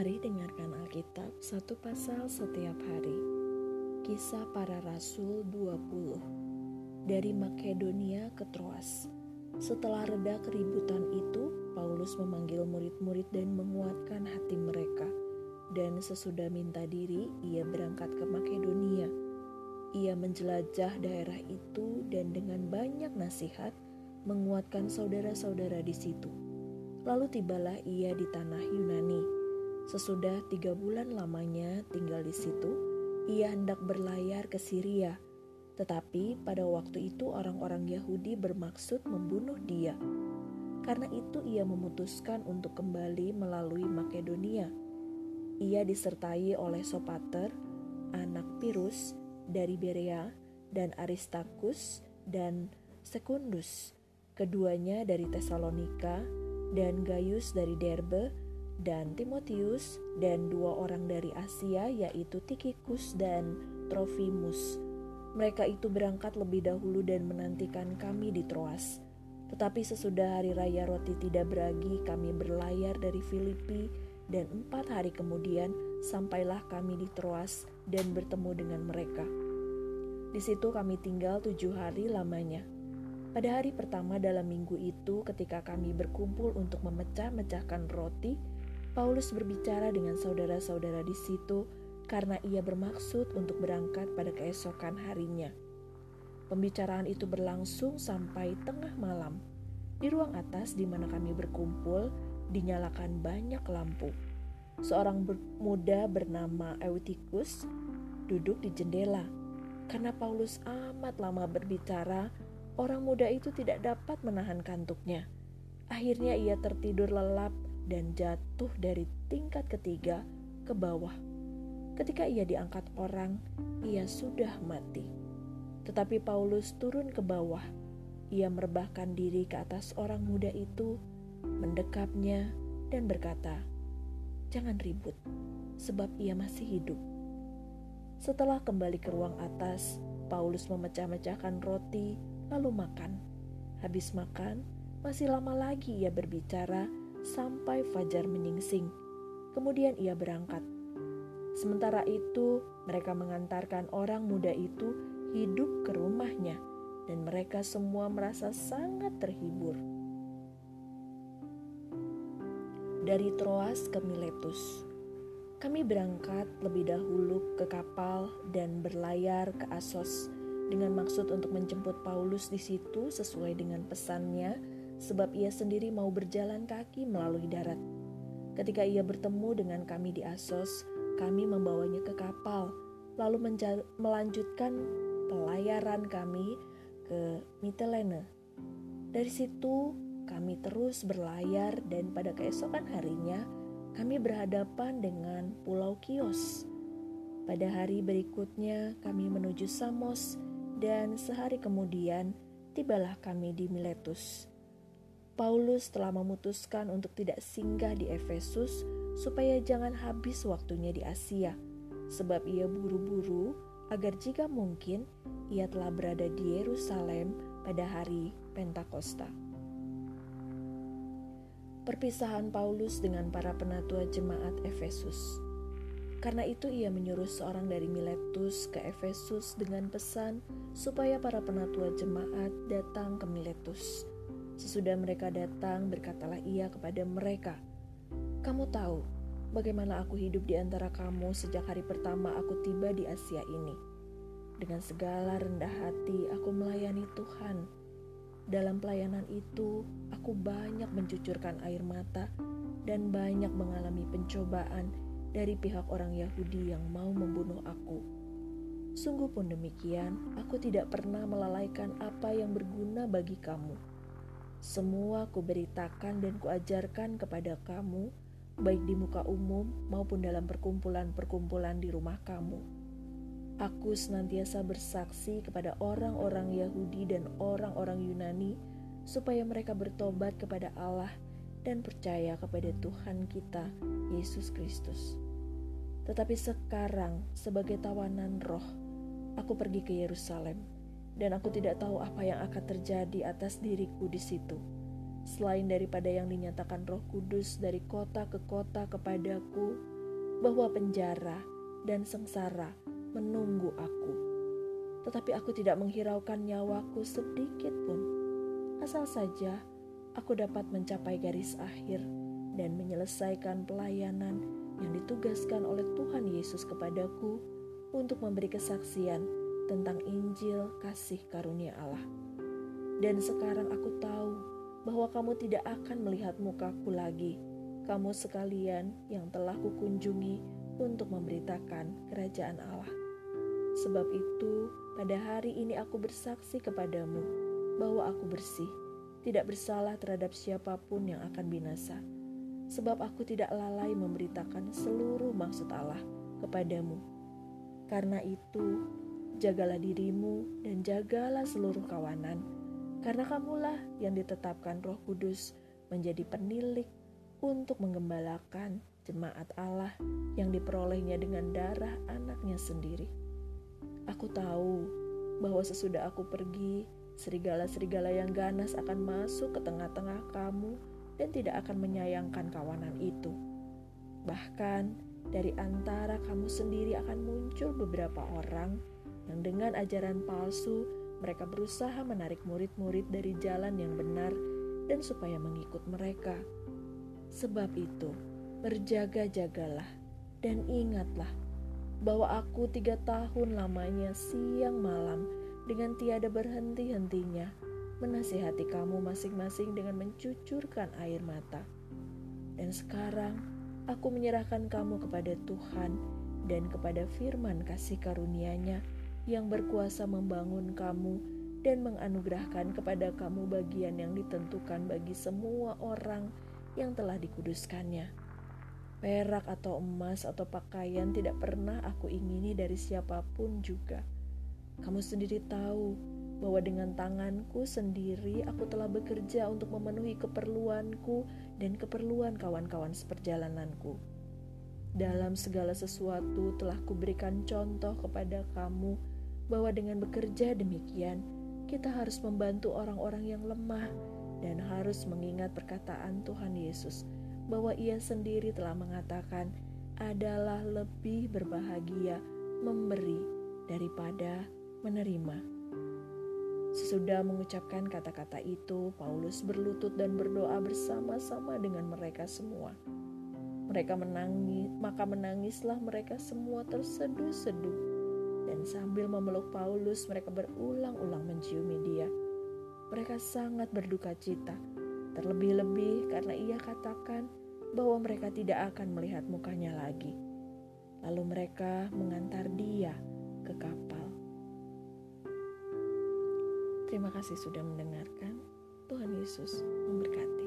Mari dengarkan Alkitab satu pasal setiap hari. Kisah para Rasul 20 Dari Makedonia ke Troas Setelah reda keributan itu, Paulus memanggil murid-murid dan menguatkan hati mereka. Dan sesudah minta diri, ia berangkat ke Makedonia. Ia menjelajah daerah itu dan dengan banyak nasihat menguatkan saudara-saudara di situ. Lalu tibalah ia di tanah Yunani Sesudah tiga bulan lamanya tinggal di situ, ia hendak berlayar ke Syria. Tetapi pada waktu itu orang-orang Yahudi bermaksud membunuh dia. Karena itu ia memutuskan untuk kembali melalui Makedonia. Ia disertai oleh Sopater, anak Pirus dari Berea, dan Aristarkus dan Sekundus, keduanya dari Tesalonika, dan Gaius dari Derbe, dan Timotius dan dua orang dari Asia yaitu Tikikus dan Trofimus. Mereka itu berangkat lebih dahulu dan menantikan kami di Troas. Tetapi sesudah hari raya roti tidak beragi, kami berlayar dari Filipi dan empat hari kemudian sampailah kami di Troas dan bertemu dengan mereka. Di situ kami tinggal tujuh hari lamanya. Pada hari pertama dalam minggu itu, ketika kami berkumpul untuk memecah-mecahkan roti, Paulus berbicara dengan saudara-saudara di situ karena ia bermaksud untuk berangkat pada keesokan harinya. Pembicaraan itu berlangsung sampai tengah malam. Di ruang atas di mana kami berkumpul, dinyalakan banyak lampu. Seorang muda bernama Eutychus duduk di jendela. Karena Paulus amat lama berbicara, orang muda itu tidak dapat menahan kantuknya. Akhirnya ia tertidur lelap dan jatuh dari tingkat ketiga ke bawah. Ketika ia diangkat orang, ia sudah mati. Tetapi Paulus turun ke bawah. Ia merebahkan diri ke atas orang muda itu, mendekapnya, dan berkata, "Jangan ribut, sebab ia masih hidup." Setelah kembali ke ruang atas, Paulus memecah-mecahkan roti, lalu makan. Habis makan, masih lama lagi ia berbicara sampai fajar menyingsing. Kemudian ia berangkat. Sementara itu, mereka mengantarkan orang muda itu hidup ke rumahnya, dan mereka semua merasa sangat terhibur. Dari Troas ke Miletus, kami berangkat lebih dahulu ke kapal dan berlayar ke Asos dengan maksud untuk menjemput Paulus di situ sesuai dengan pesannya sebab ia sendiri mau berjalan kaki melalui darat. Ketika ia bertemu dengan kami di Asos, kami membawanya ke kapal, lalu melanjutkan pelayaran kami ke Mitilene. Dari situ, kami terus berlayar dan pada keesokan harinya, kami berhadapan dengan Pulau Kios. Pada hari berikutnya, kami menuju Samos, dan sehari kemudian tibalah kami di Miletus. Paulus telah memutuskan untuk tidak singgah di Efesus supaya jangan habis waktunya di Asia, sebab ia buru-buru agar jika mungkin ia telah berada di Yerusalem pada hari Pentakosta. Perpisahan Paulus dengan para penatua jemaat Efesus. Karena itu ia menyuruh seorang dari Miletus ke Efesus dengan pesan supaya para penatua jemaat datang ke Miletus Sesudah mereka datang, berkatalah ia kepada mereka, "Kamu tahu bagaimana aku hidup di antara kamu sejak hari pertama aku tiba di Asia ini. Dengan segala rendah hati, aku melayani Tuhan. Dalam pelayanan itu, aku banyak mencucurkan air mata dan banyak mengalami pencobaan dari pihak orang Yahudi yang mau membunuh aku." Sungguh pun demikian, aku tidak pernah melalaikan apa yang berguna bagi kamu semua kuberitakan dan kuajarkan kepada kamu, baik di muka umum maupun dalam perkumpulan-perkumpulan di rumah kamu. Aku senantiasa bersaksi kepada orang-orang Yahudi dan orang-orang Yunani, supaya mereka bertobat kepada Allah dan percaya kepada Tuhan kita, Yesus Kristus. Tetapi sekarang, sebagai tawanan roh, aku pergi ke Yerusalem dan aku tidak tahu apa yang akan terjadi atas diriku di situ. selain daripada yang dinyatakan Roh Kudus dari kota ke kota kepadaku, bahwa penjara dan sengsara menunggu aku. Tetapi aku tidak menghiraukan nyawaku sedikit pun. Asal saja aku dapat mencapai garis akhir dan menyelesaikan pelayanan yang ditugaskan oleh Tuhan Yesus kepadaku untuk memberi kesaksian tentang Injil kasih karunia Allah. Dan sekarang aku tahu bahwa kamu tidak akan melihat mukaku lagi, kamu sekalian yang telah kukunjungi untuk memberitakan kerajaan Allah. Sebab itu, pada hari ini aku bersaksi kepadamu bahwa aku bersih, tidak bersalah terhadap siapa pun yang akan binasa. Sebab aku tidak lalai memberitakan seluruh maksud Allah kepadamu. Karena itu, jagalah dirimu dan jagalah seluruh kawanan karena kamulah yang ditetapkan Roh Kudus menjadi penilik untuk menggembalakan jemaat Allah yang diperolehnya dengan darah anaknya sendiri. Aku tahu bahwa sesudah aku pergi, serigala-serigala yang ganas akan masuk ke tengah-tengah kamu dan tidak akan menyayangkan kawanan itu. Bahkan dari antara kamu sendiri akan muncul beberapa orang yang dengan ajaran palsu mereka berusaha menarik murid-murid dari jalan yang benar dan supaya mengikut mereka. Sebab itu, berjaga-jagalah dan ingatlah bahwa aku tiga tahun lamanya siang malam dengan tiada berhenti-hentinya menasihati kamu masing-masing dengan mencucurkan air mata. Dan sekarang aku menyerahkan kamu kepada Tuhan dan kepada firman kasih karunia-Nya yang berkuasa membangun kamu dan menganugerahkan kepada kamu bagian yang ditentukan bagi semua orang yang telah dikuduskannya. Perak atau emas atau pakaian tidak pernah aku ingini dari siapa pun juga. Kamu sendiri tahu bahwa dengan tanganku sendiri aku telah bekerja untuk memenuhi keperluanku dan keperluan kawan-kawan seperjalananku. Dalam segala sesuatu telah kuberikan contoh kepada kamu bahwa dengan bekerja demikian, kita harus membantu orang-orang yang lemah dan harus mengingat perkataan Tuhan Yesus bahwa Ia sendiri telah mengatakan adalah lebih berbahagia memberi daripada menerima. Sesudah mengucapkan kata-kata itu, Paulus berlutut dan berdoa bersama-sama dengan mereka semua. Mereka menangis, maka menangislah mereka semua terseduh-seduh dan sambil memeluk Paulus, mereka berulang-ulang menciumi dia. Mereka sangat berduka cita, terlebih-lebih karena ia katakan bahwa mereka tidak akan melihat mukanya lagi. Lalu mereka mengantar dia ke kapal. Terima kasih sudah mendengarkan. Tuhan Yesus memberkati.